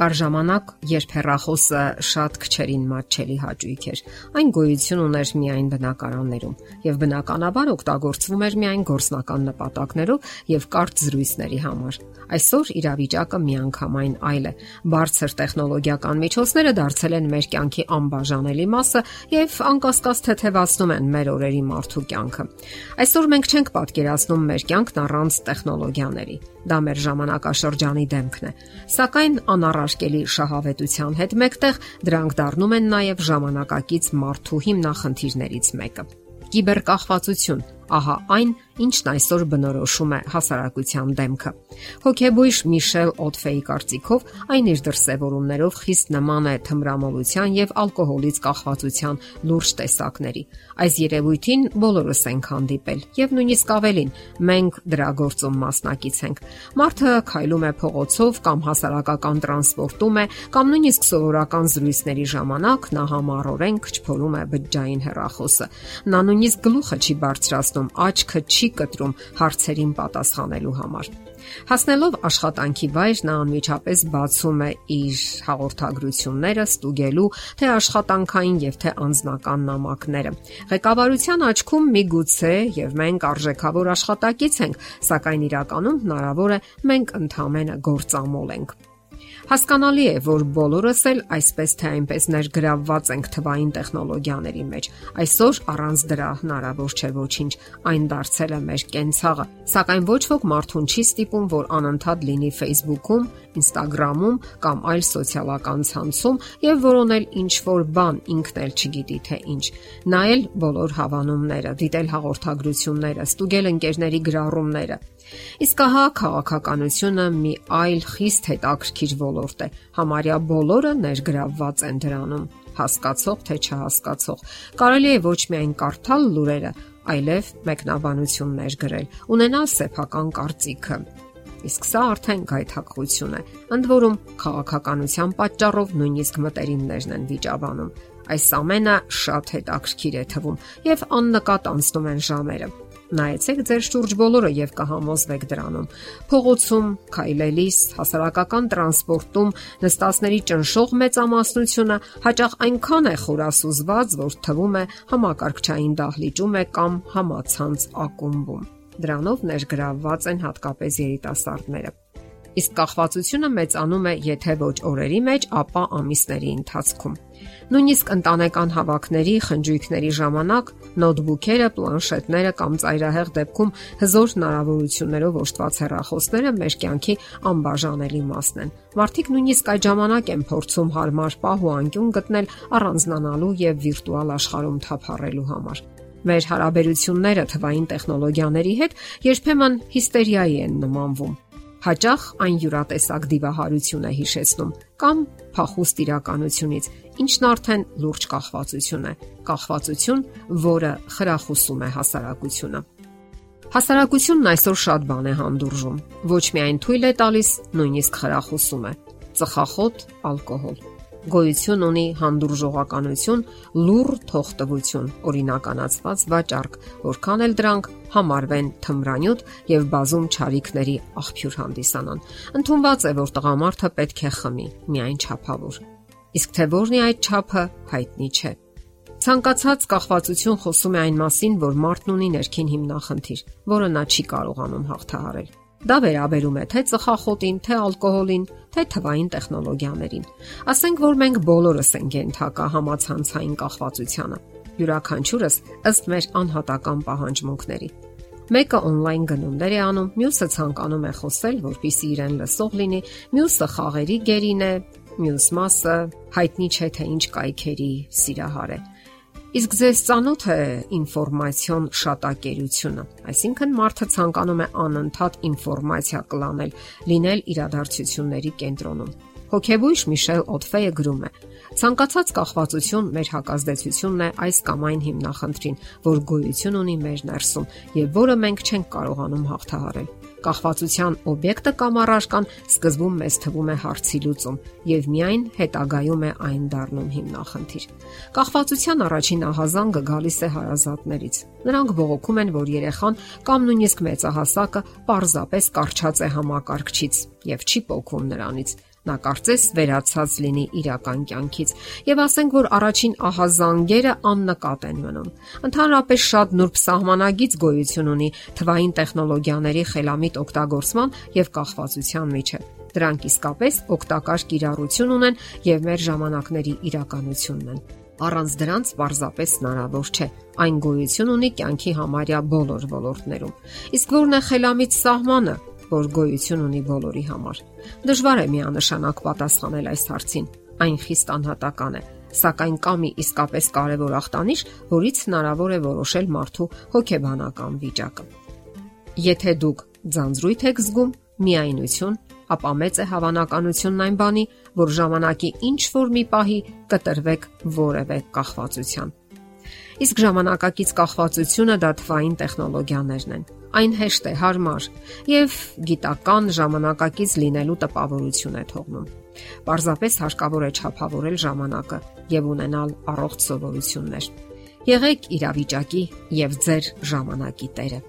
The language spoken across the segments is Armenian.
Կար ժամանակ, երբ հեռախոսը շատ քչերին մատչելի հաճույք էր։ Այն գոյություն ուներ միայն բնակարաններում եւ բնականաբար օգտագործվում էր միայն գործնական նպատակներով եւ կարճ զրույցների համար։ Այսօր իրավիճակը միանգամայն այլ է։ Բարձր տեխնոլոգիական միջոցները դարձել են մեր կյանքի անբաժանելի մասը եւ անկասկած թեթևացնում են մեր օրերի մարդու կյանքը։ Այսօր մենք չենք պատկերացնում մեր կյանքն առանց տեխնոլոգիաների։ Դա մեր ժամանակաշրջանի դեմքն է։ Սակայն անառարկելի շահավետության հետ մեկտեղ դրանք դառնում են նաև ժամանակակից մարդու հիմնախնդիրներից մեկը։ Կիբերկախվածություն Ահա այն, ինչն այսօր բնորոշում է հասարակության դեմքը։ Հոկեբույժ Միշել Օտֆեի կարծիքով այն իր դրսևորումներով խիստ նման է թմրամոլության եւ ալկոհոլից կախվածության լուրջ տեսակների։ Այս երևույթին բոլորս ենք հանդիպել եւ նույնիսկ ավելին մենք դրա գործում մասնակից ենք։ Մարդը քայլում է փողոցով կամ հասարակական տրանսպորտում է կամ նույնիսկ սովորական զրույցների ժամանակ նա համառորեն քչփորում է բջջային հեռախոսը։ Նա նույնիսկ գլուխը չի բարձրացնում ստացվում, աչքը չի կտրում հարցերին պատասխանելու համար։ Հասնելով աշխատանքի վայր նա անմիջապես բացում է իր հաղորդագրությունները ստուգելու թե աշխատանքային եւ թե անձնական նամակները։ Ղեկավարության աչքում միգուցե եւ մենք արժեքավոր աշխատակից ենք, սակայն իրականում հնարավոր է մենք ընդհանրապես գործամոլ ենք։ Հասկանալի է, որ բոլորս էլ այսպես թե այնպես ներգրավված ենք թվային տեխնոլոգիաների մեջ։ Այսօր առանց դրա հնարավոր չէ ոչինչ, այն դարձել է մեր կենցաղը։ Սակայն ոչ ոք մարդուն չի ստիպում, որ անընդհատ լինի Facebook-ում, Instagram-ում կամ այլ սոցիալական ցանցում եւ որոնել ինչ որ բան ինքն էլ չգիտի թե ինչ։ Նայել բոլոր հավանումները, դիտել հաղորդագրությունները, ստուգել ընկերների գրառումները Իսկ ահա քաղաքականությունը մի այլ խիստ հետաքրքիր ոլորտ է։ Համարյա բոլորը ներգրավված են դրանում, հասկացող թե չհասկացող։ Կարելի է ոչ միայն կարդալ լուրերը, այլև մեկնաբանություններ գրել, ունենալ սեփական կարծիքը։ Իսկ սա արդեն գայթակղություն է։ Ընդ որում քաղաքականության պատճառով նույնիսկ մտերիմներն են վիճաբանում։ Այս ամենը շատ հետաքրքիր է թվում եւ աննկատ անցնում են ժամերը։ Նայեցեք ձեր շուրջ բոլորը եւ կհամոզվեք դրանում։ Փողոցում, քայլելիս, հասարակական տրանսպորտում նստածների ճնշող մեծամասնությունը հաճախ այնքան է խորասուզված, որ թվում է համակարգչային դահլիճում է կամ համացանց ակումբում։ Դրանով ներգրավված են հատկապես երիտասարդները։ Իսկ կախվածությունը մեծանում է եթե ոչ օրերի մեջ, ապա ամիսների ընթացքում։ Նույնիսկ ընտանեկան հավաքների, խնջույքների ժամանակ նոթբուքերը, պլանշետները կամ ծայրահեղ դեպքում հզոր հնարավորություններով օժտված հեռախոսները մեր կյանքի անբաժանելի մասն են։ Մարդիկ նույնիսկ այդ ժամանակ են փորձում հարմար պահ ու անկյուն գտնել առանձնանալու եւ վիրտուալ աշխարհում թափառելու համար մեր հարաբերությունները թվային տեխնոլոգիաների հետ երբեմն հիստերիայի են նմանվում Հաճախ այն յուրատեսակ դիվահարություն է հիշեցնում կամ փախուստ իրականությունից, ինչն արդեն լուրջ կախվածություն է։ Կախվածություն, որը խրախուսում է հասարակությունը։ Հասարակությունն այսօր շատ բան է հանդուրժում։ Ոչ միայն թույլ է տալիս, նույնիսկ խրախուսում է։ Ծխախոտ, ալկոհոլ գոյություն ունի հանդուրժողականություն, լուր թողտվություն, օրինականացված վաճառք, որքան էլ դրանք համարվեն թմրանյութ եւ բազում ճարիքների աղբյուր հանդիսանան։ Ընթոնված է, որ տղամարդը պետք է խմի, միայն ճափավոր։ Իսկ թե որն է այդ ճափը, հայտնի չէ։ Ցանկացած կախվածություն խոսում է այն մասին, որ մարդն ունի ներքին հիմնախնդիր, որը նա չի կարողանում հաղթահարել։ Դա վերաբերում է թե ծխախոտին, թե ալկոհոլին, թե թվային տեխնոլոգիաներին։ Ասենք որ մենք բոլորս ենք ենթակա համացանցային կախվածությանը։ Յուրաքանչյուրս ըստ մեր անհատական պահանջմունքների։ Մեկը on-line գնումներ է անում, մյուսը ցանկանում է խոսել, որpիսի իրեն լսող լինի, մյուսը խաղերի գերին է, մյուս մասը հայտնի չէ թե ինչ կայքերի սիրահար է։ Իսկ ձեզ ծանոթ է ինֆորմացիոն շատակերությունը, այսինքն մարդը ցանկանում է անընդհատ ինֆորմացիա կլանել, լինել իրադարձությունների կենտրոնում։ Հոկեբույժ Միշել Օտֆեյը գրում է. Ցանկացած կախվածություն մեր հակազդեցությունն է այս կամ այն հիմնախնդրին, որ գոյություն ունի մեր ներսում եւ որը մենք չենք կարողանում հաղթահարել։ Կախվածության օբյեկտը կամ առարկան սկզբում մեզ թվում է հարցի լուծում եւ միայն հետագայում է այն դառնում հիմնախնդիր։ Կախվածության առաջին ահազանգը գալիս է հարազատներից։ Նրանք բողոքում են, որ երեխան կամ նույնիսկ մեծահասակը պարզապես կարճած է համակարգչից եւ չի փոխում նրանից։ Նա կարծես վերացած լինի իրական կյանքից եւ ասենք որ առաջին ահազանգերը աննկատ են մնում։ Ընդհանրապես շատ նուրբ սահմանագից գոյություն ունի թվային տեխնոլոգիաների խելամիտ օգտագործման եւ կախվածության միջեւ։ Դրանք իսկապես օգտակար կիրառություն ունեն եւ մեր ժամանակների իրականությունն են։ Առանց դրանց պարզապես հնարավոր չէ։ Այն գոյություն ունի կյանքի համարյա բոլոր ոլորտներում։ Իսկ որն է խելամիտ սահմանը, որ գոյություն ունի բոլորի համար։ Դժվար է միանշանակ պատասխանել այս հարցին։ Այն խիստ անհատական է, սակայն կա մի իսկապես կարևոր ախտանիշ, որից հնարավոր է որոշել մարդու հոգեբանական վիճակը։ Եթե դուք ձանձրույթ եք զգում, միայնություն, ապա մեծ է հավանականությունն այն բանի, որ ժամանակի ինչ որ մի պահի կտրվեք որևէ կախվածության։ Իսկ ժամանակակից կախվածությունը դա թվային տեխնոլոգիաներն են այն հեշտ է, հարմար եւ գիտական ժամանակակից լինելու տպավորություն է թողնում։ Պարզապես հարկավոր է չափավորել ժամանակը եւ ունենալ առողջ սովորություններ։ Եղեք իրավիճակի եւ ձեր ժամանակի տերը։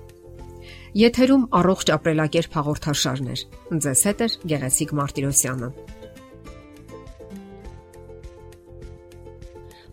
Եթերում առողջ ապրելակերպ հաղորդաշարներ։ Ձեզ հետ է Գեղեցիկ Մարտիրոսյանը։